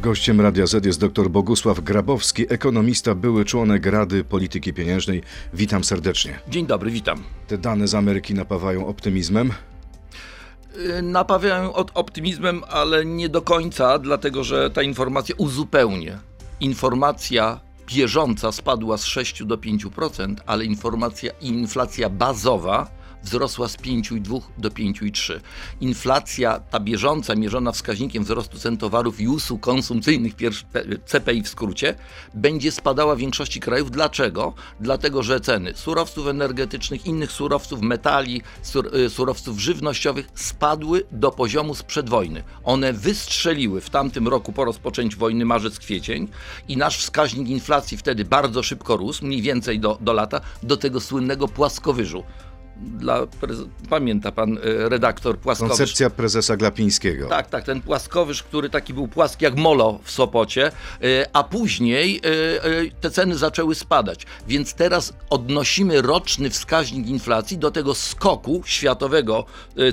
Gościem Radia Z jest dr Bogusław Grabowski, ekonomista, były członek Rady Polityki Pieniężnej. Witam serdecznie. Dzień dobry, witam. Te dane z Ameryki napawają optymizmem. Yy, Napawiają od optymizmem, ale nie do końca, dlatego że ta informacja uzupełnia. Informacja bieżąca spadła z 6 do 5%, ale informacja inflacja bazowa wzrosła z 5,2 do 5,3. Inflacja ta bieżąca, mierzona wskaźnikiem wzrostu cen towarów i usług konsumpcyjnych, CPI w skrócie, będzie spadała w większości krajów. Dlaczego? Dlatego, że ceny surowców energetycznych, innych surowców, metali, sur, y, surowców żywnościowych spadły do poziomu sprzed wojny. One wystrzeliły w tamtym roku po rozpoczęciu wojny marzec-kwiecień i nasz wskaźnik inflacji wtedy bardzo szybko rósł, mniej więcej do, do lata, do tego słynnego płaskowyżu. Dla, pamięta pan y, redaktor płaskowyż? Koncepcja prezesa Glapińskiego. Tak, tak, ten płaskowyż, który taki był płaski jak molo w Sopocie, y, a później y, te ceny zaczęły spadać. Więc teraz odnosimy roczny wskaźnik inflacji do tego skoku światowego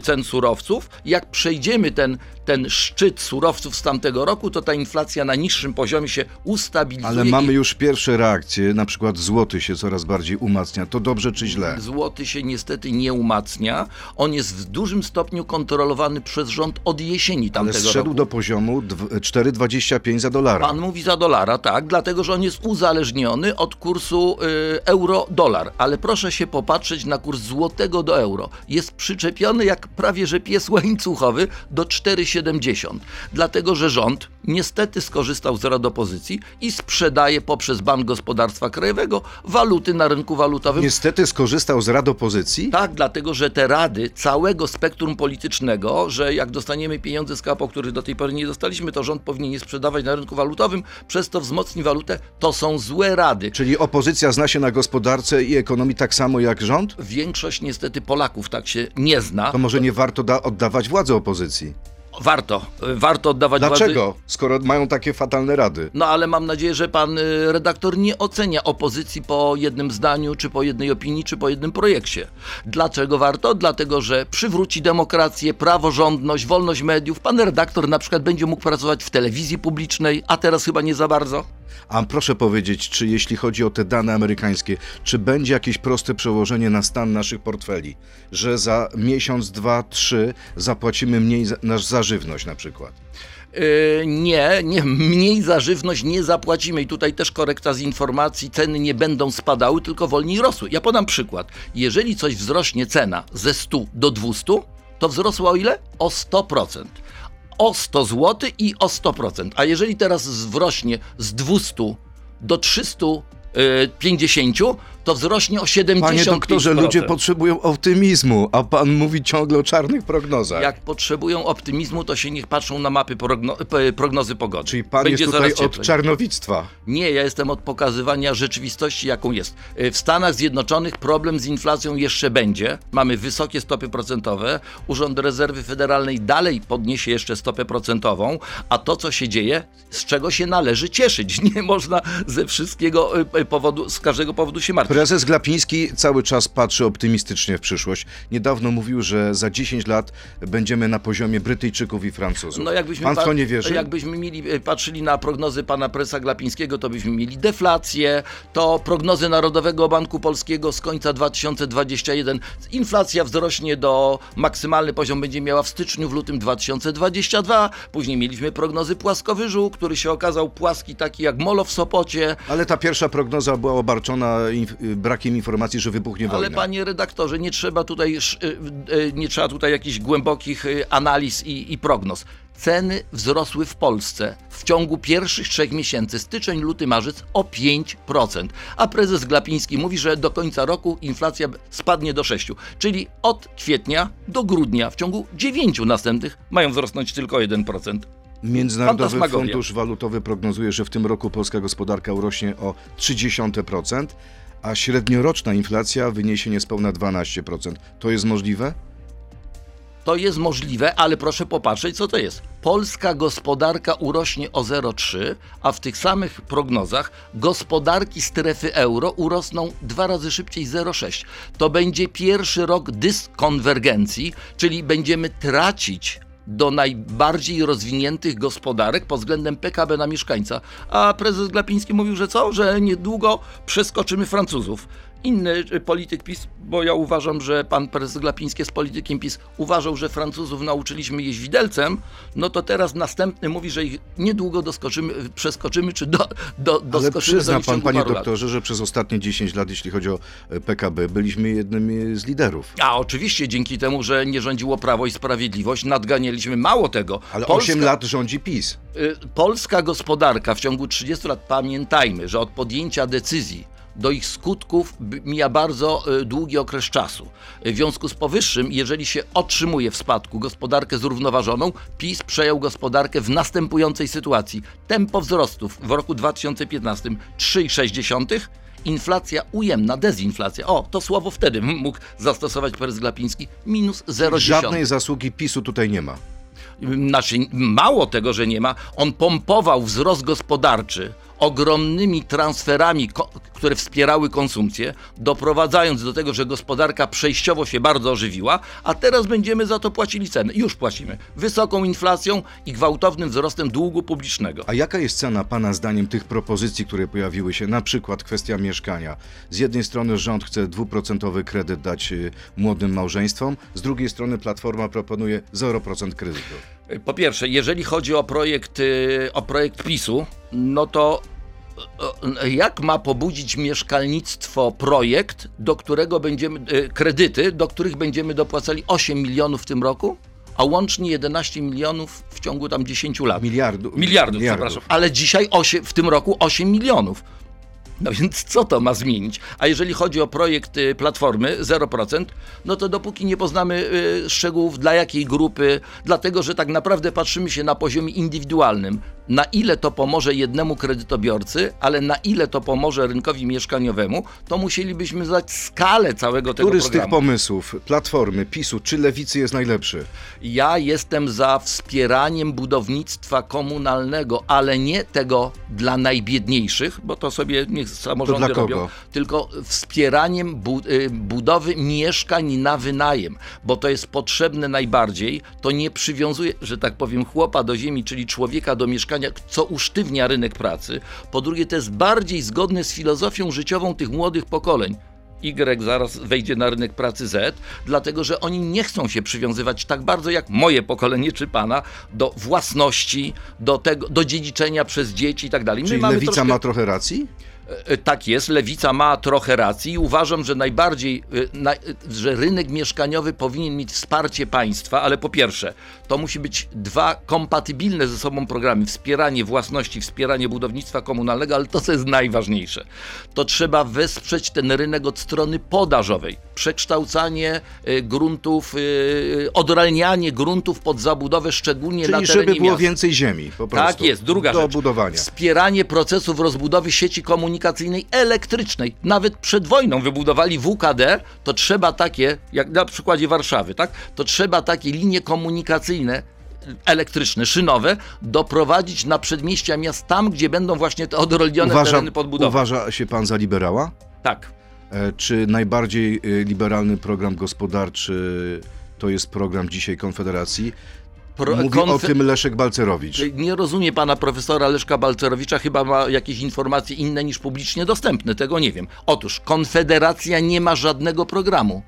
cen surowców. Jak przejdziemy ten, ten szczyt surowców z tamtego roku, to ta inflacja na niższym poziomie się ustabilizuje. Ale mamy już pierwsze reakcje, na przykład złoty się coraz bardziej umacnia. To dobrze czy źle? Złoty się niestety nie umacnia. On jest w dużym stopniu kontrolowany przez rząd od jesieni Ale tamtego zszedł roku. do poziomu dw- 4,25 za dolara. Pan mówi za dolara, tak, dlatego że on jest uzależniony od kursu y, euro-dolar. Ale proszę się popatrzeć na kurs złotego do euro. Jest przyczepiony jak prawie że pies łańcuchowy do 4,70. Dlatego że rząd niestety skorzystał z rad opozycji i sprzedaje poprzez Bank Gospodarstwa Krajowego waluty na rynku walutowym. Niestety skorzystał z rad opozycji. Tak, dlatego że te rady całego spektrum politycznego, że jak dostaniemy pieniądze z KAPO, których do tej pory nie dostaliśmy, to rząd powinien je sprzedawać na rynku walutowym, przez to wzmocni walutę, to są złe rady. Czyli opozycja zna się na gospodarce i ekonomii tak samo jak rząd? Większość niestety Polaków tak się nie zna. To może nie warto da- oddawać władzy opozycji? Warto, warto oddawać władzy. Dlaczego? Skoro mają takie fatalne rady. No ale mam nadzieję, że pan y, redaktor nie ocenia opozycji po jednym zdaniu, czy po jednej opinii, czy po jednym projekcie. Dlaczego warto? Dlatego, że przywróci demokrację, praworządność, wolność mediów. Pan redaktor na przykład będzie mógł pracować w telewizji publicznej, a teraz chyba nie za bardzo. A proszę powiedzieć, czy jeśli chodzi o te dane amerykańskie, czy będzie jakieś proste przełożenie na stan naszych portfeli? Że za miesiąc, dwa, trzy zapłacimy mniej za, za żywność na przykład? Yy, nie, nie, mniej za żywność nie zapłacimy i tutaj też korekta z informacji, ceny nie będą spadały, tylko wolniej rosły. Ja podam przykład. Jeżeli coś wzrośnie cena ze 100 do 200, to wzrosła o ile? O 100%. O 100 zł i o 100%. A jeżeli teraz wzrośnie z 200 do 350, to wzrośnie o 70%. Panie doktorze, ludzie potrzebują optymizmu, a pan mówi ciągle o czarnych prognozach. Jak potrzebują optymizmu, to się niech patrzą na mapy progno- prognozy pogody. Czyli pan Będzie jest tutaj od czarnowictwa. Nie, ja jestem od pokazywania rzeczywistości, jaką jest. Y, W Stanach Zjednoczonych problem z inflacją jeszcze będzie. Mamy wysokie stopy procentowe. Urząd Rezerwy Federalnej dalej podniesie jeszcze stopę procentową, a to, co się dzieje, z czego się należy cieszyć. Nie można ze wszystkiego y, powodu, z każdego powodu się martwić. Prezes Glapiński cały czas patrzy optymistycznie w przyszłość. Niedawno mówił, że za 10 lat będziemy na poziomie Brytyjczyków i Francuzów. No jakbyśmy pan w to nie wierzy? Jakbyśmy mieli, e, patrzyli na prognozy pana presa Glapińskiego, to byśmy mieli deflację, to prognozy Narodowego Banku Polskiego z końca 2021. Inflacja wzrośnie do maksymalny poziom będzie miała w styczniu, w lutym 2022. Później mieliśmy prognozy płaskowyżu, który się okazał płaski taki jak molo w Sopocie. Ale ta pierwsza prognoza była obarczona inf- brakiem informacji, że wybuchnie Ale wojna. panie redaktorze, nie trzeba tutaj, y, y, nie trzeba tutaj jakichś głębokich y, analiz i, i prognoz. Ceny wzrosły w Polsce w ciągu pierwszych trzech miesięcy, styczeń, luty, marzec, o 5%. A prezes Glapiński mówi, że do końca roku inflacja spadnie do 6%. Czyli od kwietnia do grudnia, w ciągu 9 następnych, mają wzrosnąć tylko 1%. Międzynarodowy. Fundusz Walutowy prognozuje, że w tym roku polska gospodarka urośnie o 0,3%, a średnioroczna inflacja wyniesie niespełna 12%. To jest możliwe? To jest możliwe, ale proszę popatrzeć, co to jest. Polska gospodarka urośnie o 0,3, a w tych samych prognozach gospodarki strefy euro urosną dwa razy szybciej 0,6. To będzie pierwszy rok dyskonwergencji, czyli będziemy tracić do najbardziej rozwiniętych gospodarek pod względem PKB na mieszkańca. A prezes Glapiński mówił, że co? Że niedługo przeskoczymy Francuzów. Inny y, polityk PiS, bo ja uważam, że pan prezes Glapiński jest politykiem PiS, uważał, że Francuzów nauczyliśmy jeść widelcem, no to teraz następny mówi, że ich niedługo doskoczymy, przeskoczymy, czy do, do, Ale doskoczymy do przyzna pan, panie paru lat. doktorze, że przez ostatnie 10 lat, jeśli chodzi o e, PKB, byliśmy jednymi z liderów. A oczywiście dzięki temu, że nie rządziło Prawo i Sprawiedliwość, nadganialiśmy mało tego. Ale Polska, 8 lat rządzi PiS. y, Polska gospodarka w ciągu 30 lat, pamiętajmy, że od podjęcia decyzji do ich skutków mija bardzo y, długi okres czasu. W związku z powyższym, jeżeli się otrzymuje w spadku gospodarkę zrównoważoną, PiS przejął gospodarkę w następującej sytuacji. Tempo wzrostów w roku 2015 3,6, inflacja ujemna, dezinflacja. O, to słowo wtedy mógł zastosować prezes Glapiński, minus 0,10. Żadnej zasługi PiSu tutaj nie ma. Znaczy, mało tego, że nie ma, on pompował wzrost gospodarczy ogromnymi transferami, które wspierały konsumpcję, doprowadzając do tego, że gospodarka przejściowo się bardzo ożywiła, a teraz będziemy za to płacili ceny. Już płacimy. Wysoką inflacją i gwałtownym wzrostem długu publicznego. A jaka jest cena Pana zdaniem tych propozycji, które pojawiły się? Na przykład kwestia mieszkania. Z jednej strony rząd chce dwuprocentowy kredyt dać y, młodym małżeństwom, z drugiej strony Platforma proponuje 0% kredytu. Po pierwsze, jeżeli chodzi o projekt, y, o projekt PiSu, no to y, y, jak ma pobudzić mieszkalnictwo projekt, do którego będziemy, kredyty, do których będziemy dopłacali 8 milionów w tym roku, a łącznie 11 milionów w ciągu tam 10 lat. Miliardu, Miliardów, przepraszam. Ale dzisiaj w tym roku 8 milionów. No więc co to ma zmienić? A jeżeli chodzi o projekt y, Platformy 0%, no to dopóki nie poznamy y, szczegółów dla jakiej grupy, dlatego że tak naprawdę patrzymy się na poziomie indywidualnym, na ile to pomoże jednemu kredytobiorcy, ale na ile to pomoże rynkowi mieszkaniowemu, to musielibyśmy znać skalę całego tego Który z tych programu. pomysłów Platformy, PiSu czy Lewicy jest najlepszy? Ja jestem za wspieraniem budownictwa komunalnego, ale nie tego dla najbiedniejszych, bo to sobie niech samorządy To dla kogo? robią, tylko wspieraniem bu y, budowy mieszkań na wynajem, bo to jest potrzebne najbardziej. To nie przywiązuje, że tak powiem, chłopa do ziemi, czyli człowieka do mieszkania, co usztywnia rynek pracy. Po drugie, to jest bardziej zgodne z filozofią życiową tych młodych pokoleń. Y zaraz wejdzie na rynek pracy Z, dlatego że oni nie chcą się przywiązywać tak bardzo jak moje pokolenie czy pana do własności, do, tego, do dziedziczenia przez dzieci i tak dalej. Czyli Lewica troszkę- ma trochę racji? E, Tak jest, lewica ma trochę racji i uważam, że najbardziej, e, na, e, że rynek mieszkaniowy powinien mieć wsparcie państwa, ale po pierwsze, to musi być dwa kompatybilne ze sobą programy: wspieranie własności, wspieranie budownictwa komunalnego, ale to, co jest najważniejsze, to trzeba wesprzeć ten rynek od strony podażowej. Przekształcanie e, gruntów, e, odralnianie gruntów pod zabudowę, szczególnie na Czyli terenie żeby było miast. więcej ziemi po prostu. Tak jest, druga do rzecz. budowania. Wspieranie procesów rozbudowy sieci komunikacyjnej elektrycznej. Nawet przed wojną wybudowali WKD, to trzeba takie, jak na przykładzie Warszawy, tak? To trzeba takie linie komunikacyjne elektryczne, szynowe, doprowadzić na przedmieścia miast tam, gdzie będą właśnie te odrolnione Uważa, tereny pod budowę. uważa się pan za liberała? Tak. E, Czy najbardziej e, liberalny program gospodarczy to jest program dzisiaj Konfederacji? Pro- Mówi konfe- o tym Leszek Balcerowicz. Nie rozumie pana profesora Leszka Balcerowicza, chyba ma jakieś informacje inne niż publicznie dostępne, tego nie wiem. Otóż Konfederacja nie ma żadnego programu.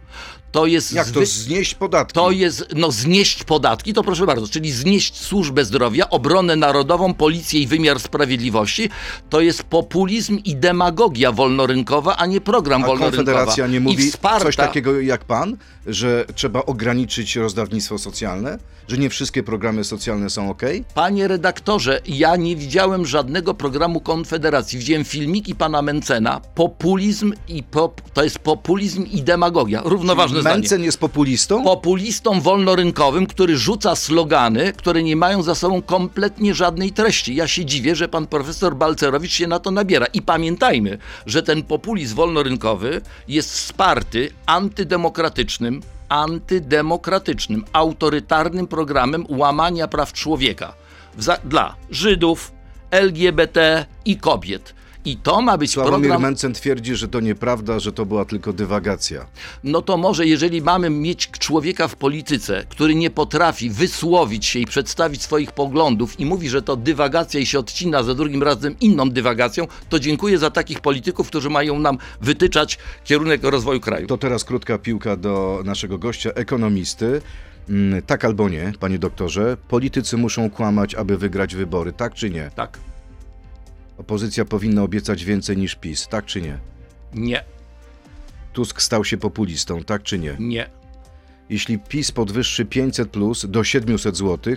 To jest Jak to znieść podatki? To jest, no znieść podatki, to proszę bardzo, czyli znieść służbę zdrowia, obronę narodową, policję i wymiar sprawiedliwości. To jest populizm i demagogia wolnorynkowa, a nie program A wolnorynkowa. Konfederacja nie mówi wsparta, coś takiego jak pan, że trzeba ograniczyć rozdawnictwo socjalne, że nie wszystkie programy socjalne są ok? Panie redaktorze, ja nie widziałem żadnego programu Konfederacji. Widziałem filmiki pana Mencena. Populizm i pop, to jest populizm i demagogia. Równoważne zdanie. Mencen jest populistą? populistą wolnorynkowym, który rzuca slogany, które nie mają za sobą kompletnie żadnej treści. Ja się dziwię, że pan profesor Balcerowicz się na to nabiera. I pamiętajmy, że ten populizm wolnorynkowy jest wsparty antydemokratycznym, antydemokratycznym, autorytarnym programem łamania praw człowieka dla Żydów, LGBT i kobiet. I to ma być Sławomir program... Mencen twierdzi, że to nieprawda, że to była tylko dywagacja. No to może, jeżeli mamy mieć człowieka w polityce, który nie potrafi wysłowić się i przedstawić swoich poglądów i mówi, że to dywagacja i się odcina za drugim razem inną dywagacją, to dziękuję za takich polityków, którzy mają nam wytyczać kierunek rozwoju kraju. To teraz krótka piłka do naszego gościa, ekonomisty. Mm, Tak albo nie, panie doktorze, politycy muszą kłamać, aby wygrać wybory, tak czy nie? Tak. Opozycja powinna obiecać więcej niż PiS, tak czy nie? Nie, Tusk stał się populistą, tak czy nie? nie, Jeśli PiS podwyższy 500 plus do 700 zł,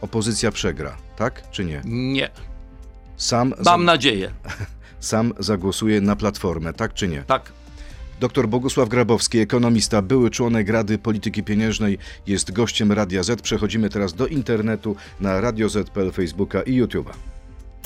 opozycja przegra, tak czy nie? nie. Sam, Mam nadzieję. sam zagłosuje na platformę, tak czy nie? Tak. Dr Bogusław Grabowski, ekonomista, były członek Rady Polityki Pieniężnej, jest gościem Radia Z. Przechodzimy teraz do internetu na Radio Z.pl, Facebooka i YouTube'a.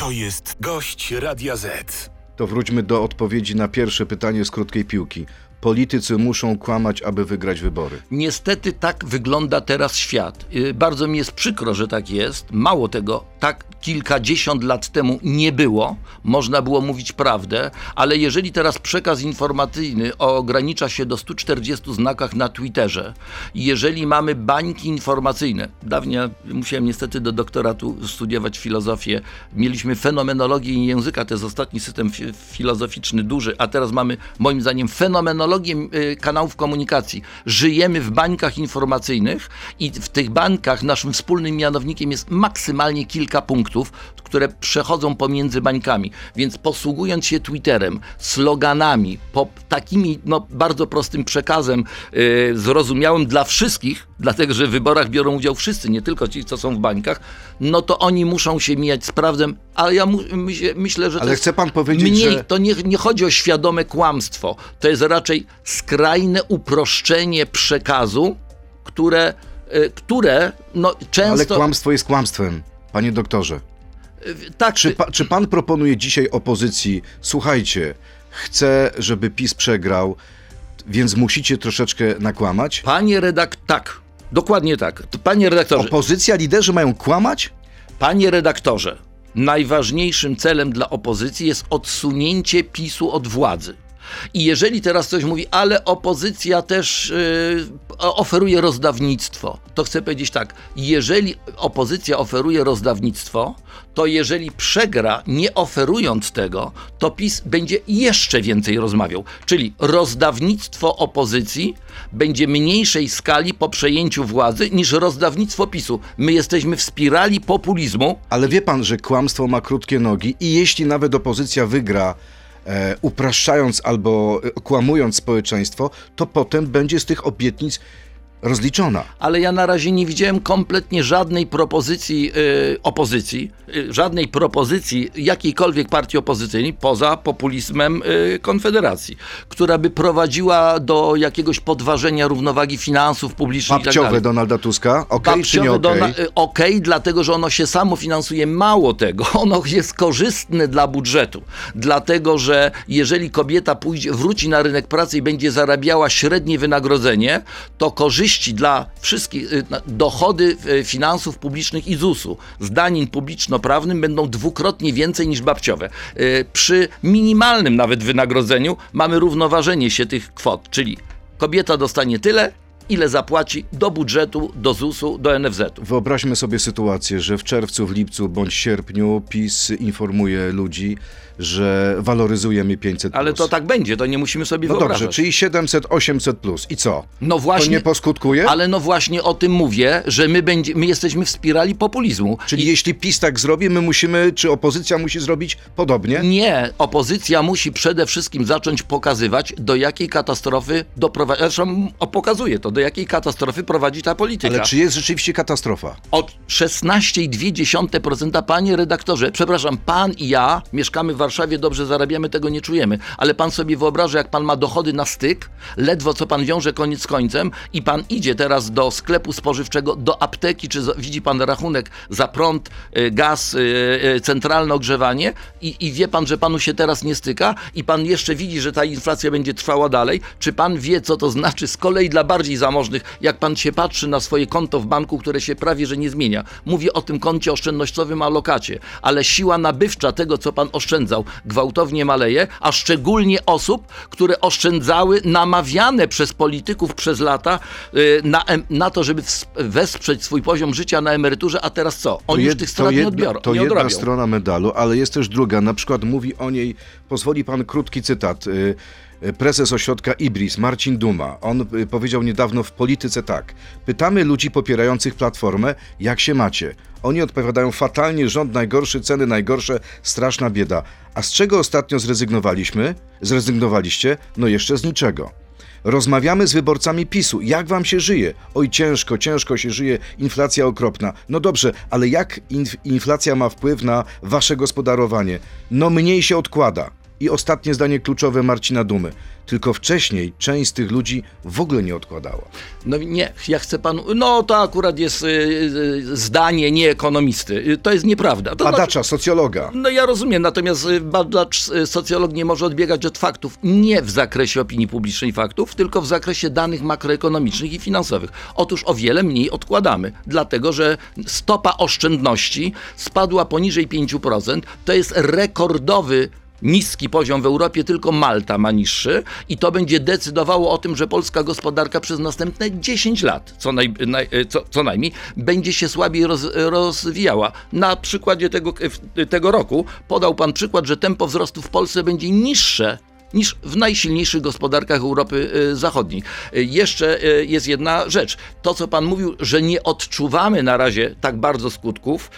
To jest gość Radia Z. To wróćmy do odpowiedzi na pierwsze pytanie z krótkiej piłki. Politycy muszą kłamać, aby wygrać wybory. Niestety tak wygląda teraz świat. Yy, Bardzo mi jest przykro, że tak jest. Mało tego, tak kilkadziesiąt lat temu nie było. Można było mówić prawdę, ale jeżeli teraz przekaz informacyjny ogranicza się do 140 znakach na Twitterze, jeżeli mamy bańki informacyjne, dawniej musiałem niestety do doktoratu studiować filozofię, mieliśmy fenomenologię języka, to jest ostatni system fi- filozoficzny duży, a teraz mamy moim zdaniem fenomenologię y, kanałów komunikacji. Żyjemy w bańkach informacyjnych i w tych bańkach naszym wspólnym mianownikiem jest maksymalnie kilka punktów, które przechodzą pomiędzy bańkami. Więc posługując się Twitterem, sloganami, po takimi no, bardzo prostym przekazem, y, zrozumiałym dla wszystkich, dlatego że w wyborach biorą udział wszyscy, nie tylko ci, co są w bańkach, no to oni muszą się mijać z prawdą, ale ja myślę, że Ale chce pan powiedzieć, mniej, że- to nie, nie chodzi o świadome kłamstwo, to jest raczej skrajne uproszczenie przekazu, które, y, które no, Ale często... kłamstwo jest kłamstwem, panie doktorze. tak, Czy, pa, czy pan proponuje dzisiaj opozycji, słuchajcie, chcę, żeby PiS przegrał, więc musicie troszeczkę nakłamać? Panie redak... Tak, dokładnie tak. Panie redaktorze, Opozycja, liderzy mają kłamać? panie redaktorze, najważniejszym celem dla opozycji jest odsunięcie PiSu od władzy. I jeżeli teraz ktoś mówi, ale opozycja też yy, oferuje rozdawnictwo, to chcę powiedzieć tak, jeżeli opozycja oferuje rozdawnictwo, to jeżeli przegra nie oferując tego, to PiS będzie jeszcze więcej rozmawiał. Czyli rozdawnictwo opozycji będzie mniejszej skali po przejęciu władzy niż rozdawnictwo PiSu. My jesteśmy w spirali populizmu, Ale wie pan, że kłamstwo ma krótkie nogi i jeśli nawet opozycja wygra, e, upraszczając albo e, kłamując społeczeństwo, to potem będzie z tych obietnic rozliczona. ale ja na razie nie widziałem kompletnie żadnej propozycji y, opozycji, y, żadnej propozycji jakiejkolwiek partii opozycyjnej poza populizmem y, Konfederacji, która by prowadziła do jakiegoś podważenia równowagi finansów publicznych i tak. Donalda Tuska, okej czy nie okej? dona- y, Okej, dlatego że ono się samo finansuje. Mało tego, ono jest korzystne dla budżetu. Dlatego, że jeżeli kobieta pójdzie, wróci na rynek pracy i będzie zarabiała średnie wynagrodzenie, to korzyści dla wszystkich, y, dochody y, finansów publicznych i ZUS-u z danin publiczno-prawnym będą dwukrotnie więcej niż babciowe. Y, Przy minimalnym nawet wynagrodzeniu mamy równoważenie się tych kwot, czyli kobieta dostanie tyle, ile zapłaci do budżetu, do ZUS-u, do NFZ-u. Wyobraźmy sobie sytuację, że w czerwcu, w lipcu bądź sierpniu PiS informuje ludzi, że waloryzujemy 500. Ale to tak będzie, to nie musimy sobie No wyobrażać. dobrze, czyli 700, 800 plus. I co? no To właśnie, nie poskutkuje? ale no właśnie o tym mówię, że my, będzie, my jesteśmy w spirali populizmu. Czyli I jeśli PiS tak zrobi, my musimy, czy opozycja musi zrobić podobnie? nie, opozycja musi przede wszystkim zacząć pokazywać, do jakiej katastrofy doprowadzi, zresztą pokazuje to, do jakiej katastrofy prowadzi ta polityka. Ale czy jest rzeczywiście katastrofa? Od 16,2%, panie redaktorze, przepraszam, pan i ja mieszkamy w Warszawie, dobrze zarabiamy, tego nie czujemy, ale pan sobie wyobraża, jak pan ma dochody na styk, ledwo co pan wiąże koniec z końcem i pan idzie teraz do sklepu spożywczego, do apteki, czy widzi pan rachunek za prąd, y, gaz, y, y, centralne ogrzewanie i, i wie pan, że panu się teraz nie styka i pan jeszcze widzi, że ta inflacja będzie trwała dalej, czy pan wie, co to znaczy z kolei dla bardziej zamożnych. Jak pan się patrzy na swoje konto w banku, które się prawie że nie zmienia, mówię o tym koncie oszczędnościowym alokacie, ale siła nabywcza tego, co pan oszczędzał, gwałtownie maleje, a szczególnie osób, które oszczędzały namawiane przez polityków przez lata y, na, na to, żeby wesprzeć swój poziom życia na emeryturze, a teraz co? Oni już jed- tych strat nie odbiorą. To nie jedna strona medalu, ale jest też druga. Na przykład mówi o niej, pozwoli pan krótki cytat. y, Prezes ośrodka Ibris, Marcin Duma, on y, powiedział niedawno w polityce tak. Pytamy ludzi popierających platformę, jak się macie. Oni odpowiadają fatalnie, rząd najgorszy, ceny najgorsze, straszna bieda. A z czego ostatnio zrezygnowaliśmy? Zrezygnowaliście? No jeszcze z niczego. Rozmawiamy z wyborcami PiSu. Jak wam się żyje? Oj, ciężko, ciężko się żyje, inflacja okropna. No dobrze, ale jak inf- inflacja ma wpływ na wasze gospodarowanie? No mniej się odkłada. I ostatnie zdanie kluczowe Marcina Dumy. Tylko wcześniej część z tych ludzi w ogóle nie odkładała. No nie, ja chcę panu. No to akurat jest y, y, zdanie nie ekonomisty. Y, To jest nieprawda. To znaczy- Badacza, socjologa. No ja rozumiem, natomiast y, badacz, socjolog nie może odbiegać od faktów. Nie w zakresie opinii publicznej faktów, tylko w zakresie danych makroekonomicznych i finansowych. Otóż o wiele mniej odkładamy, dlatego że stopa oszczędności spadła poniżej 5%. To jest rekordowy niski poziom w Europie, tylko Malta ma niższy i to będzie decydowało o tym, że polska gospodarka przez następne 10 lat, co, naj, naj, co, co najmniej, będzie się słabiej roz, rozwijała. Na przykładzie tego, tego roku podał pan przykład, że tempo wzrostu w Polsce będzie niższe niż w najsilniejszych gospodarkach Europy y, Zachodniej. Y, Jeszcze y, jest jedna rzecz. To, co pan mówił, że nie odczuwamy na razie tak bardzo skutków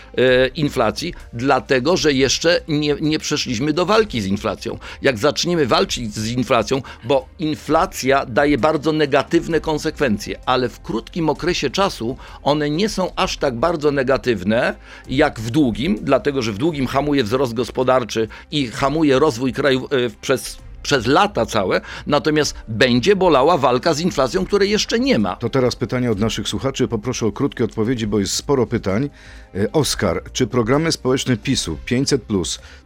inflacji, dlatego, że jeszcze nie, nie przeszliśmy do walki z inflacją. Jak zaczniemy walczyć z inflacją, bo inflacja daje bardzo negatywne konsekwencje, ale w krótkim okresie czasu one nie są aż tak bardzo negatywne jak w długim, dlatego że w długim hamuje wzrost gospodarczy i hamuje rozwój kraju y, przez przez lata całe, natomiast będzie bolała walka z inflacją, której jeszcze nie ma. To teraz pytania od naszych słuchaczy. Poproszę o krótkie odpowiedzi, bo jest sporo pytań. E, Oskar, czy programy społeczne PiSu 500,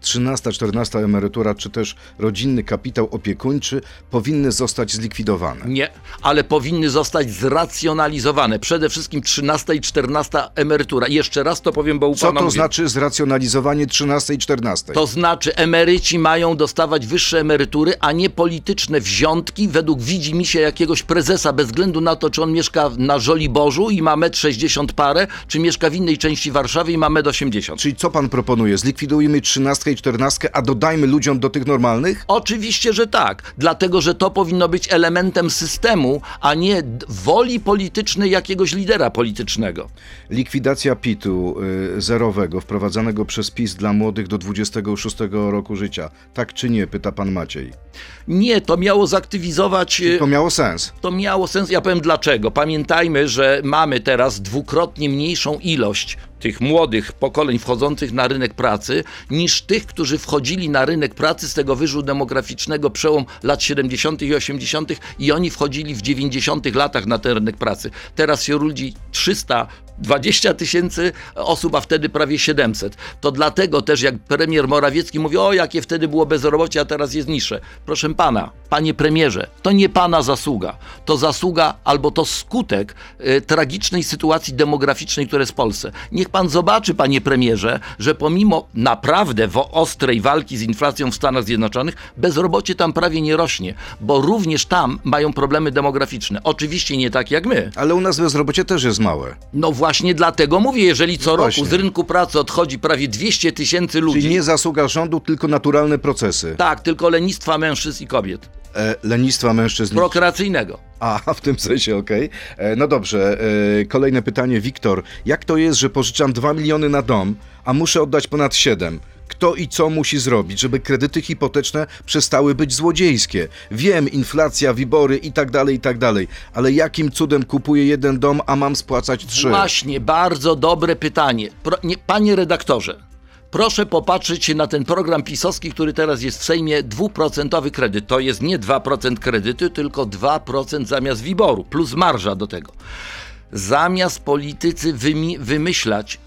13, 14 emerytura, czy też rodzinny kapitał opiekuńczy powinny zostać zlikwidowane? Nie, ale powinny zostać zracjonalizowane. Przede wszystkim 13 i 14 emerytura. Jeszcze raz to powiem, bo u Co to mówię. znaczy zracjonalizowanie 13 i 14? To znaczy, emeryci mają dostawać wyższe emerytury, a nie polityczne wziątki według widzi mi się jakiegoś prezesa, bez względu na to, czy on mieszka na Żoliborzu i ma 1,60 m parę, czy mieszka w innej części Warszawy i ma 1,80 m. Czyli co pan proponuje? Zlikwidujmy 13 i 14, a dodajmy ludziom do tych normalnych? Oczywiście, że tak, dlatego że to powinno być elementem systemu, a nie woli politycznej jakiegoś lidera politycznego. Likwidacja PIT-u y, zerowego wprowadzanego przez PiS dla młodych do 26 roku życia. Tak czy nie? Pyta pan Maciej. Nie, to miało zaktywizować. y, To miało sens. To miało sens. Ja powiem dlaczego. Pamiętajmy, że mamy teraz dwukrotnie mniejszą ilość tych młodych pokoleń wchodzących na rynek pracy niż tych, którzy wchodzili na rynek pracy z tego wyżu demograficznego przełom lat 70. i 80. i oni wchodzili w 90. latach na ten rynek pracy. Teraz się ludzi 320 tysięcy osób, a wtedy prawie 700. To dlatego też jak premier Morawiecki mówi, o jakie wtedy było bezrobocie, a teraz jest niższe. Proszę pana, panie premierze, to nie pana zasługa. To zasługa albo to skutek e, tragicznej sytuacji demograficznej, która jest w Polsce. Pan zobaczy, panie premierze, że pomimo naprawdę ostrej walki z inflacją w Stanach Zjednoczonych, bezrobocie tam prawie nie rośnie, bo również tam mają problemy demograficzne. Oczywiście nie tak jak my. Ale u nas bezrobocie też jest małe. No właśnie dlatego mówię, jeżeli co roku Właśnie. z rynku pracy odchodzi prawie 200 tysięcy ludzi, Czyli nie zasługa rządu, tylko naturalne procesy. tak, tylko lenistwa mężczyzn i kobiet, E, lenistwa mężczyzn. prokreacyjnego. A, w tym sensie, okej. E, No dobrze, e, kolejne pytanie. Wiktor, jak to jest, że pożyczam 2 miliony na dom, a muszę oddać ponad 7? Kto i co musi zrobić, żeby kredyty hipoteczne przestały być złodziejskie? Wiem, inflacja, wibory i tak dalej, i tak dalej, ale jakim cudem kupuję jeden dom, a mam spłacać trzy? Właśnie, bardzo dobre pytanie. Pro, nie, panie redaktorze, proszę popatrzeć na ten program pisowski, który teraz jest w Sejmie, dwuprocentowy kredyt. To jest nie 2% kredytu, tylko 2% zamiast wiboru, plus marża do tego. Zamiast politycy wymi- wymyślać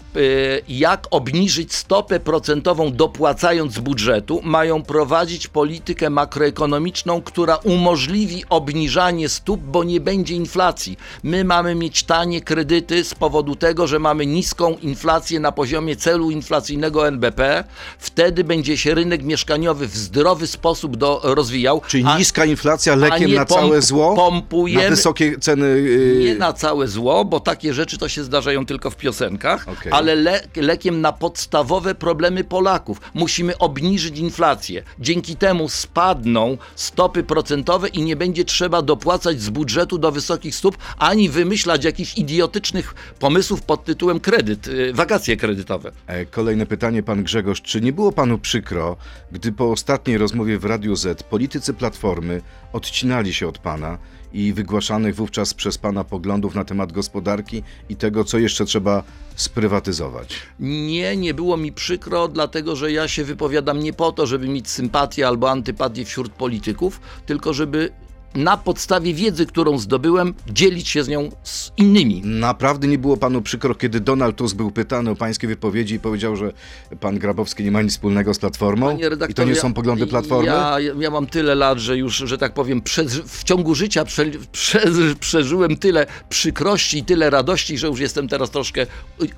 jak obniżyć stopę procentową dopłacając z budżetu, mają prowadzić politykę makroekonomiczną, która umożliwi obniżanie stóp, bo nie będzie inflacji. My mamy mieć tanie kredyty z powodu tego, że mamy niską inflację na poziomie celu inflacyjnego NBP. Wtedy będzie się rynek mieszkaniowy w zdrowy sposób do, rozwijał. Czyli a- niska inflacja lekiem na całe pomp- zło? pompujemy- Na wysokie ceny. Yy, Nie na całe zło, bo takie rzeczy to się zdarzają tylko w piosenkach, Okej. Ale le lekiem na podstawowe problemy Polaków. Musimy obniżyć inflację. Dzięki temu spadną stopy procentowe i nie będzie trzeba dopłacać z budżetu do wysokich stóp, ani wymyślać jakichś idiotycznych pomysłów pod tytułem kredyt, y, wakacje kredytowe. E, Kolejne pytanie, pan Grzegorz. Czy nie było panu przykro, gdy po ostatniej rozmowie w Radiu Z politycy Platformy odcinali się od pana i wygłaszanych wówczas przez pana poglądów na temat gospodarki i tego, co jeszcze trzeba sprywatyzować? Nie, nie było mi przykro, dlatego że ja się wypowiadam nie po to, żeby mieć sympatię albo antypatię wśród polityków, tylko żeby na podstawie wiedzy, którą zdobyłem, dzielić się z nią z innymi. Naprawdę nie było panu przykro, kiedy Donald Tusk był pytany o pańskie wypowiedzi i powiedział, że pan Grabowski nie ma nic wspólnego z Platformą? I to nie są poglądy Platformy? Ja, ja mam tyle lat, że już, że tak powiem, w ciągu życia prze, prze, przeżyłem tyle przykrości i tyle radości, że już jestem teraz troszkę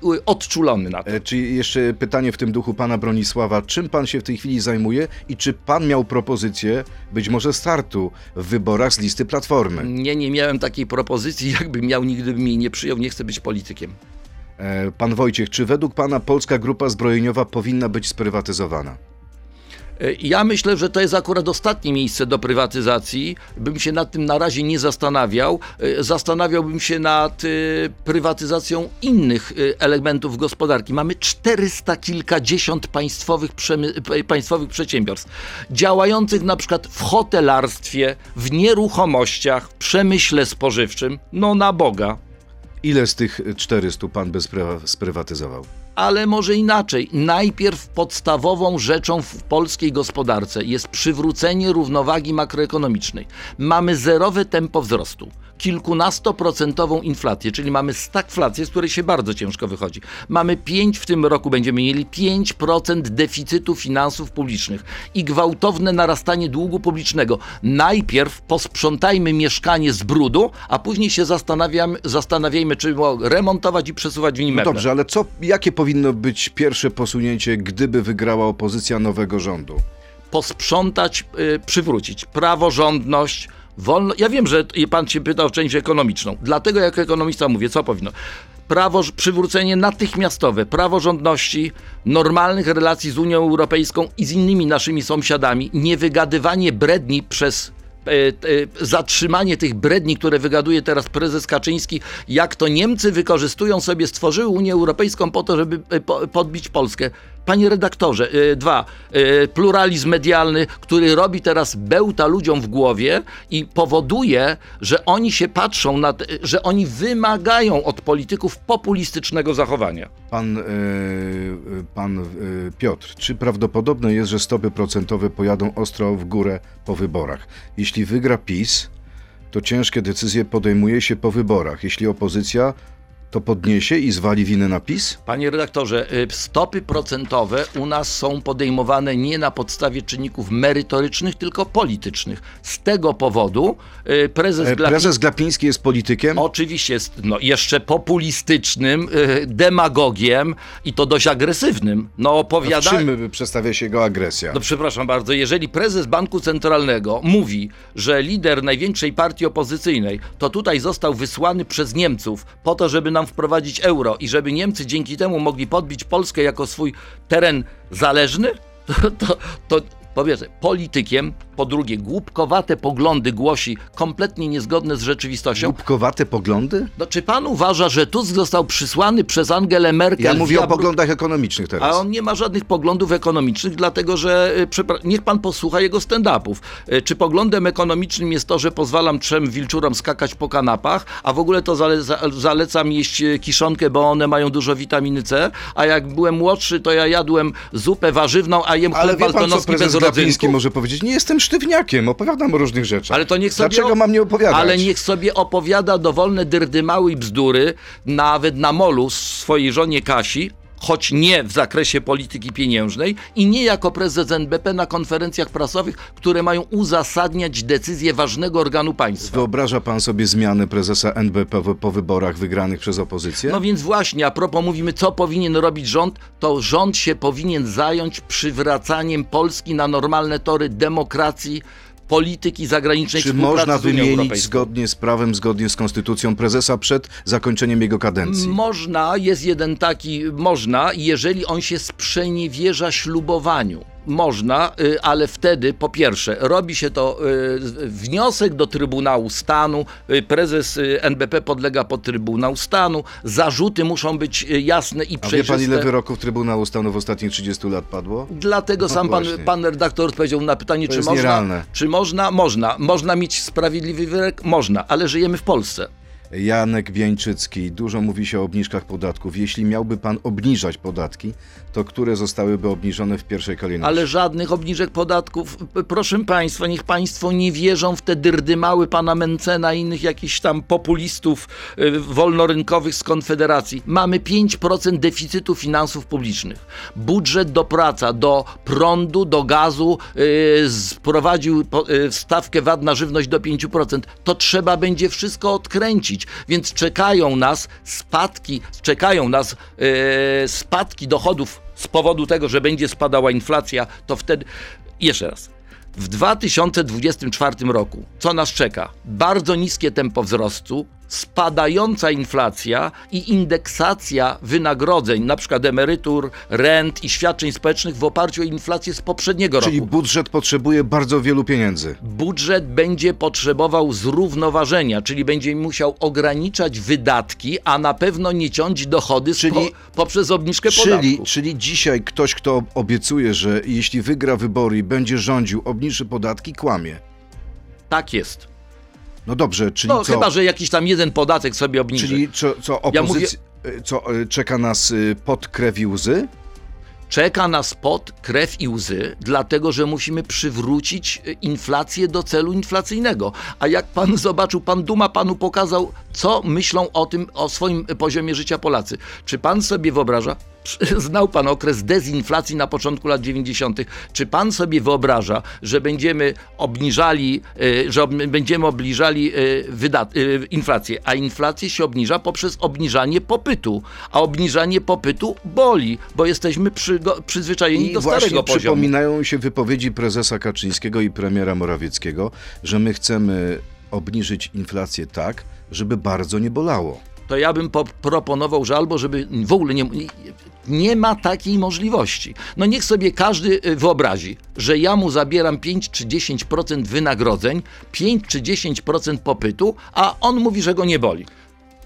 u- u- odczulony na to. E, Czy jeszcze pytanie w tym duchu pana Bronisława, czym pan się w tej chwili zajmuje i czy pan miał propozycję być może startu w wyborach z listy Platformy? Nie, nie miałem takiej propozycji, jakbym miał, nigdy bym jej nie przyjął, nie chcę być politykiem. E, Pan Wojciech, czy według pana polska grupa zbrojeniowa powinna być sprywatyzowana? E, Ja myślę, że to jest akurat ostatnie miejsce do prywatyzacji. Bym się nad tym na razie nie zastanawiał. E, Zastanawiałbym się nad e, prywatyzacją innych elementów gospodarki. Mamy 400 kilkadziesiąt państwowych, państwowych przedsiębiorstw, działających na przykład w hotelarstwie, w nieruchomościach, w przemyśle spożywczym. No na Boga. Ile z tych 400 pan by sprywa- sprywatyzował? Ale może inaczej. Najpierw podstawową rzeczą w polskiej gospodarce jest przywrócenie równowagi makroekonomicznej. Mamy zerowe tempo wzrostu, kilkunastoprocentową inflację, czyli mamy stagflację, z której się bardzo ciężko wychodzi. Mamy 5, w tym roku będziemy mieli 5% deficytu finansów publicznych i gwałtowne narastanie długu publicznego. Najpierw posprzątajmy mieszkanie z brudu, a później się zastanawiamy, zastanawiajmy, czy remontować i przesuwać w nim No dobrze, ale co, jakie powinno być pierwsze posunięcie, gdyby wygrała opozycja nowego rządu? posprzątać, y, przywrócić praworządność, wolno. Ja wiem, że pan się pytał o część ekonomiczną. Dlatego jako ekonomista mówię, co powinno. Prawo, przywrócenie natychmiastowe praworządności, normalnych relacji z Unią Europejską i z innymi naszymi sąsiadami, niewygadywanie bredni przez e, e, zatrzymanie tych bredni, które wygaduje teraz prezes Kaczyński, jak to Niemcy wykorzystują sobie, stworzyły Unię Europejską po to, żeby e, po, podbić Polskę. Panie redaktorze, e, dwa, e, pluralizm medialny, który robi teraz bełta ludziom w głowie i powoduje, że oni się patrzą, na te, że oni wymagają od polityków populistycznego zachowania. Pan, e, e, pan e, Piotr, czy prawdopodobne jest, że stopy procentowe pojadą ostro w górę po wyborach? Jeśli wygra PiS, to ciężkie decyzje podejmuje się po wyborach. Jeśli opozycja, to podniesie i zwali winę na PiS? Panie redaktorze, y, stopy procentowe u nas są podejmowane nie na podstawie czynników merytorycznych, tylko politycznych. Z tego powodu y, prezes, E, Glapiński Prezes Glapiński jest politykiem? oczywiście jest no, jeszcze populistycznym, y, demagogiem i to dość agresywnym. No W opowiada... czym przedstawia się jego agresja? No przepraszam bardzo, jeżeli prezes Banku Centralnego mówi, że lider największej partii opozycyjnej to tutaj został wysłany przez Niemców po to, żeby nam wprowadzić euro i żeby Niemcy dzięki temu mogli podbić Polskę jako swój teren zależny, to, to, to powiedzmy, politykiem, po drugie głupkowate poglądy głosi, kompletnie niezgodne z rzeczywistością. Głupkowate poglądy? No, czy pan uważa, że Tusk został przysłany przez Angelę Merkel? Ja mówię o poglądach ekonomicznych a teraz. on nie ma żadnych poglądów ekonomicznych, dlatego że y, niech pan posłucha jego stand-upów. Y, Czy poglądem ekonomicznym jest to, że pozwalam trzem wilczurom skakać po kanapach, a w ogóle to zaleca, zalecam jeść y, kiszonkę, bo one mają dużo witaminy C, a jak byłem młodszy, to ja jadłem zupę warzywną, a jem Ale chleb baltonowski bez Glapiński może powiedzieć? Nie jestem sztywniakiem, opowiadam o różnych rzeczach. Ale to niech sobie Dlaczego mam nie opowiadać? Ale niech sobie opowiada dowolne dyrdymały i bzdury, nawet na molu swojej żonie Kasi, choć nie w zakresie polityki pieniężnej i nie jako prezes NBP na konferencjach prasowych, które mają uzasadniać decyzje ważnego organu państwa. Wyobraża pan sobie zmiany prezesa NBP po- wyborach wygranych przez opozycję? No więc właśnie, a propos mówimy, co powinien robić rząd, to rząd się powinien zająć przywracaniem Polski na normalne tory demokracji, polityki zagranicznej, Czy można wymienić zgodnie z prawem, zgodnie z konstytucją prezesa przed zakończeniem jego kadencji? Można, jest jeden taki, można, jeżeli on się sprzeniewierza ślubowaniu. Można, y, ale wtedy po pierwsze robi się to y, wniosek do Trybunału Stanu, y, prezes NBP podlega pod Trybunał Stanu, zarzuty muszą być jasne i A wie przejrzyste. pan, ile wyroków Trybunału Stanu w ostatnich 30 lat padło? Dlatego No sam pan, pan redaktor odpowiedział na pytanie, czy można, nierealne. czy można, można. Można mieć sprawiedliwy wyrok? Można, ale żyjemy w Polsce. Janek Wieńczycki, dużo mówi się o obniżkach podatków. Jeśli miałby pan obniżać podatki, to które zostałyby obniżone w pierwszej kolejności? Ale żadnych obniżek podatków. Proszę Państwa, niech Państwo nie wierzą w te dyrdymały pana Mencena i innych jakichś tam populistów y, wolnorynkowych z Konfederacji. Mamy 5% deficytu finansów publicznych. Budżet do praca, do prądu, do gazu y, sprowadził y, stawkę VAT na żywność do 5%. To trzeba będzie wszystko odkręcić, więc czekają nas spadki, czekają nas y, spadki dochodów z powodu tego, że będzie spadała inflacja, to wtedy. Jeszcze raz. W 2024 roku, co nas czeka? Bardzo niskie tempo wzrostu, spadająca inflacja i indeksacja wynagrodzeń, na przykład emerytur, rent i świadczeń społecznych w oparciu o inflację z poprzedniego Czyli roku. budżet potrzebuje bardzo wielu pieniędzy. Budżet będzie potrzebował zrównoważenia, czyli będzie musiał ograniczać wydatki, a na pewno nie ciąć dochody Czyli- po, poprzez obniżkę Czyli, podatków. czyli dzisiaj ktoś, kto obiecuje, że jeśli wygra wybory i będzie rządził, obniży podatki, kłamie. Tak jest. No dobrze, czyli No co? chyba, że jakiś tam jeden podatek sobie obniży. Czyli co, co Ja opozycja... Co, y, czeka nas y, pod krew i łzy? Czeka nas pot, krew i łzy, dlatego że musimy przywrócić y, inflację do celu inflacyjnego. A jak pan zobaczył, pan Duma panu pokazał, co myślą o tym, o swoim poziomie życia Polacy. Czy pan sobie wyobraża? Znał pan okres dezinflacji na początku lat 90. Czy pan sobie wyobraża, że będziemy obniżali, y, że ob, będziemy obniżali wydat, y, inflację, a inflację się obniża poprzez obniżanie popytu, a obniżanie popytu boli, bo jesteśmy przy, przyzwyczajeni I do właśnie starego poziomu. przypominają się wypowiedzi prezesa Kaczyńskiego i premiera Morawieckiego, że my chcemy obniżyć inflację tak, żeby bardzo nie bolało. To ja bym po- proponował, że albo żeby w ogóle nie, nie ma takiej możliwości. No niech sobie każdy y, wyobrazi, że ja mu zabieram 5 czy 10% wynagrodzeń, 5 czy 10% popytu, a on mówi, że go nie boli.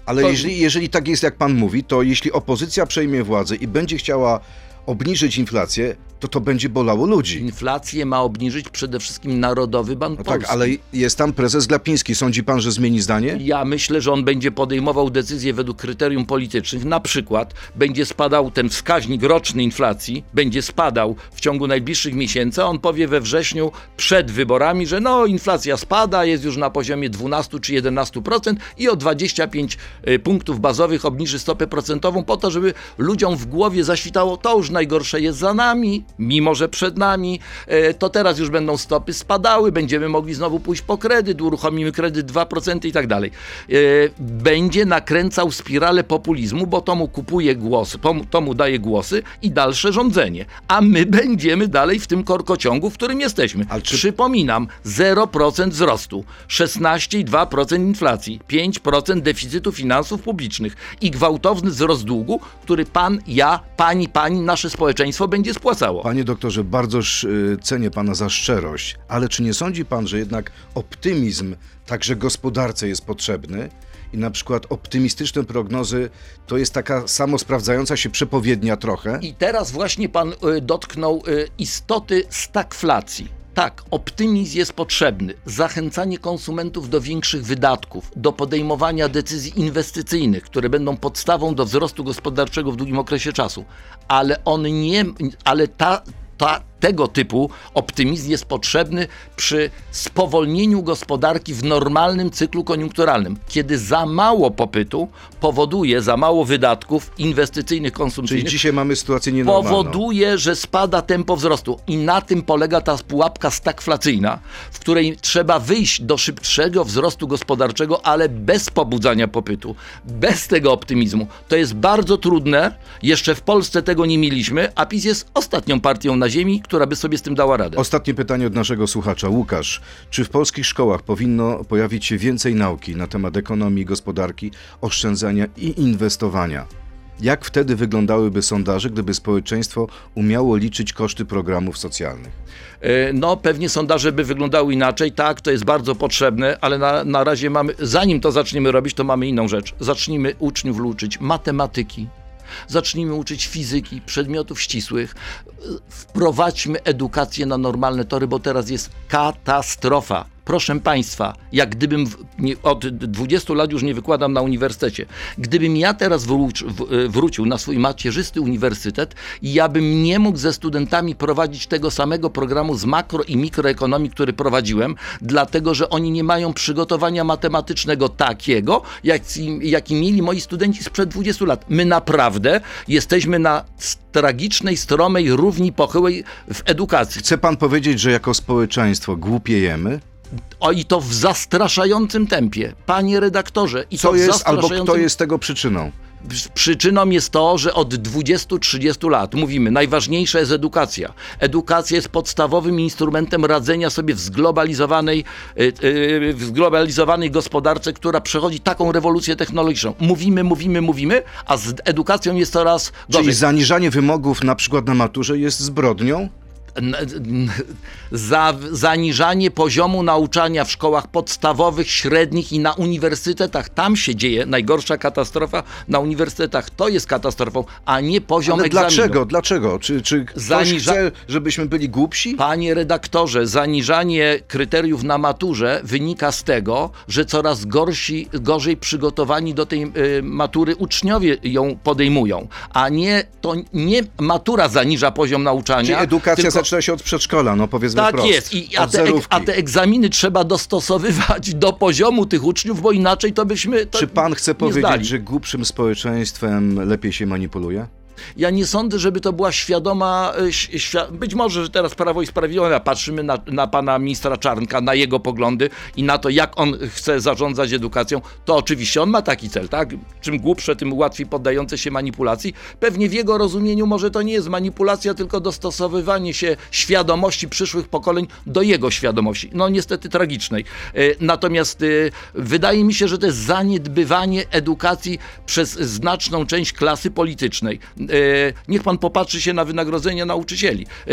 Ale To- jeżeli, jeżeli tak jest, jak pan mówi, to jeśli opozycja przejmie władzę i będzie chciała obniżyć inflację, to to będzie bolało ludzi. Inflację ma obniżyć przede wszystkim Narodowy Bank No Polski. tak, ale jest tam prezes Glapiński. Sądzi pan, że zmieni zdanie? Ja myślę, że on będzie podejmował decyzje według kryterium politycznych. Na przykład będzie spadał ten wskaźnik roczny inflacji, będzie spadał w ciągu najbliższych miesięcy, a on powie we wrześniu przed wyborami, że no inflacja spada, jest już na poziomie 12 czy 11% i o 25 y, punktów bazowych obniży stopę procentową po to, żeby ludziom w głowie zaświtało, to już najgorsze jest za nami, mimo że przed nami, e, to teraz już będą stopy spadały, będziemy mogli znowu pójść po kredyt, uruchomimy kredyt 2% i tak dalej. E, Będzie nakręcał spiralę populizmu, bo to mu kupuje głosy, to mu- daje głosy i dalsze rządzenie. A my będziemy dalej w tym korkociągu, w którym jesteśmy. Ale czy- Przypominam, 0% wzrostu, 16,2% inflacji, 5% deficytu finansów publicznych i gwałtowny wzrost długu, który pan, ja, pani, pani, nasze społeczeństwo będzie spłacało. Panie doktorze, bardzo y, cenię pana za szczerość, ale czy nie sądzi pan, że jednak optymizm także gospodarce jest potrzebny? I na przykład optymistyczne prognozy to jest taka samosprawdzająca się przepowiednia trochę? I teraz właśnie pan y, dotknął y, istoty stagflacji. Tak, optymizm jest potrzebny. Zachęcanie konsumentów do większych wydatków, do podejmowania decyzji inwestycyjnych, które będą podstawą do wzrostu gospodarczego w długim okresie czasu. Ale on nie, ale ta, ta, tego typu optymizm jest potrzebny przy spowolnieniu gospodarki w normalnym cyklu koniunkturalnym, kiedy za mało popytu powoduje za mało wydatków inwestycyjnych, Czyli konsumpcyjnych, dzisiaj mamy sytuację nienormalną. powoduje, że spada tempo wzrostu. I na tym polega ta pułapka stagflacyjna, w której trzeba wyjść do szybszego wzrostu gospodarczego, ale bez pobudzania popytu, bez tego optymizmu. To jest bardzo trudne. Jeszcze w Polsce tego nie mieliśmy, a PiS jest ostatnią partią na ziemi, która by sobie z tym dała radę. Ostatnie pytanie od naszego słuchacza. Łukasz, czy w polskich szkołach powinno pojawić się więcej nauki na temat ekonomii, gospodarki, oszczędzania i inwestowania? Jak wtedy wyglądałyby sondaże, gdyby społeczeństwo umiało liczyć koszty programów socjalnych? E, No, pewnie sondaże by wyglądały inaczej. Tak, to jest bardzo potrzebne, ale na, na razie mamy, zanim to zaczniemy robić, to mamy inną rzecz. Zacznijmy uczniów uczyć matematyki. Zacznijmy uczyć fizyki, przedmiotów ścisłych. Wprowadźmy edukację na normalne tory, bo teraz jest katastrofa. Proszę Państwa, jak gdybym w, nie, od 20 lat już nie wykładam na uniwersytecie, gdybym ja teraz wróć, w, e, wrócił na swój macierzysty uniwersytet ja bym nie mógł ze studentami prowadzić tego samego programu z makro i mikroekonomii, który prowadziłem, dlatego że oni nie mają przygotowania matematycznego takiego, jaki, jaki mieli moi studenci sprzed 20 lat. My naprawdę jesteśmy na tragicznej, stromej równi pochyłej w edukacji. Chce pan powiedzieć, że jako społeczeństwo głupiejemy? O i to w zastraszającym tempie. Panie redaktorze, i Co to w jest albo zastraszającym kto jest tego przyczyną? Przyczyną jest to, że od 20-30 lat mówimy, najważniejsza jest edukacja. Edukacja jest podstawowym instrumentem radzenia sobie w zglobalizowanej, y, y, w zglobalizowanej gospodarce, która przechodzi taką rewolucję technologiczną. Mówimy, mówimy, mówimy, a z edukacją jest coraz gorzej. Czyli zaniżanie wymogów na przykład na maturze jest zbrodnią? Za, zaniżanie poziomu nauczania w szkołach podstawowych, średnich i na uniwersytetach. Tam się dzieje najgorsza katastrofa na uniwersytetach. To jest katastrofą, a nie poziom Ale egzaminu. dlaczego? Dlaczego? Czy, czy ktoś Zaniża- chce, żebyśmy byli głupsi? Panie redaktorze, zaniżanie kryteriów na maturze wynika z tego, że coraz gorsi, gorzej przygotowani do tej y, matury uczniowie ją podejmują, a nie to nie matura zaniża poziom nauczania. Czyli edukacja. Zaczyna się od przedszkola, no powiedzmy Tak wprost. jest. I, a, te, a te egzaminy trzeba dostosowywać do poziomu tych uczniów, bo inaczej to byśmy. To Czy pan chce powiedzieć, zdali. że głupszym społeczeństwem lepiej się manipuluje? Ja nie sądzę, żeby to była świadoma. Świ- być może, że teraz Prawo i Sprawiedliwość, patrzymy na, na pana ministra Czarnka, na jego poglądy i na to, jak on chce zarządzać edukacją, to oczywiście on ma taki cel, tak? Czym głupsze, tym łatwiej poddające się manipulacji. Pewnie w jego rozumieniu może to nie jest manipulacja, tylko dostosowywanie się świadomości przyszłych pokoleń do jego świadomości. No niestety tragicznej. Y, Natomiast y, wydaje mi się, że to jest zaniedbywanie edukacji przez znaczną część klasy politycznej. E, Niech pan popatrzy się na wynagrodzenia nauczycieli. E,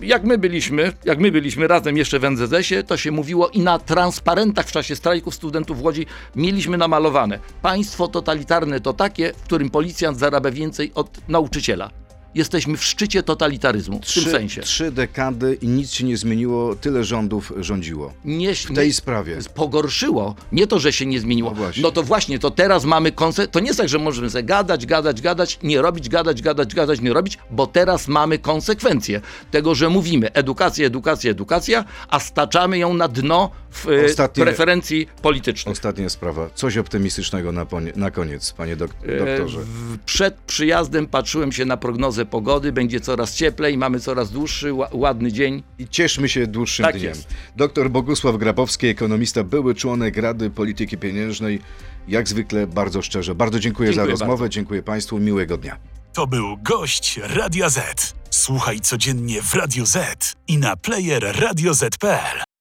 Jak my byliśmy, jak my byliśmy razem jeszcze w NZS-ie, to się mówiło i na transparentach w czasie strajków studentów w Łodzi mieliśmy namalowane. Państwo totalitarne to takie, w którym policjant zarabia więcej od nauczyciela. Jesteśmy w szczycie totalitaryzmu w tym sensie. trzy dekady i nic się nie zmieniło, tyle rządów rządziło. Nie, W tej sprawie. pogorszyło. Nie to, że się nie zmieniło. No. No to właśnie, to teraz mamy konse... To nie jest tak, że możemy sobie gadać, gadać, gadać, nie robić, gadać, gadać, gadać, nie robić, bo teraz mamy konsekwencje tego, że mówimy edukacja, edukacja, edukacja, a staczamy ją na dno w e, Ostatnie- preferencji politycznych. Ostatnia sprawa. Coś optymistycznego na, na koniec, panie dok- doktorze. E, w- Przed przyjazdem patrzyłem się na prognozę pogody, będzie coraz cieplej, mamy coraz dłuższy, ła- ładny dzień. I cieszmy się dłuższym Tak dniem. jest. Doktor Bogusław Grabowski, ekonomista, były członek Rady Polityki Pieniężnej. Jak zwykle bardzo szczerze. Bardzo dziękuję, za Dziękuję rozmowę. bardzo. Dziękuję państwu. Miłego dnia. To był gość Radia Z. Słuchaj codziennie w Radio Z i na player radioz.pl.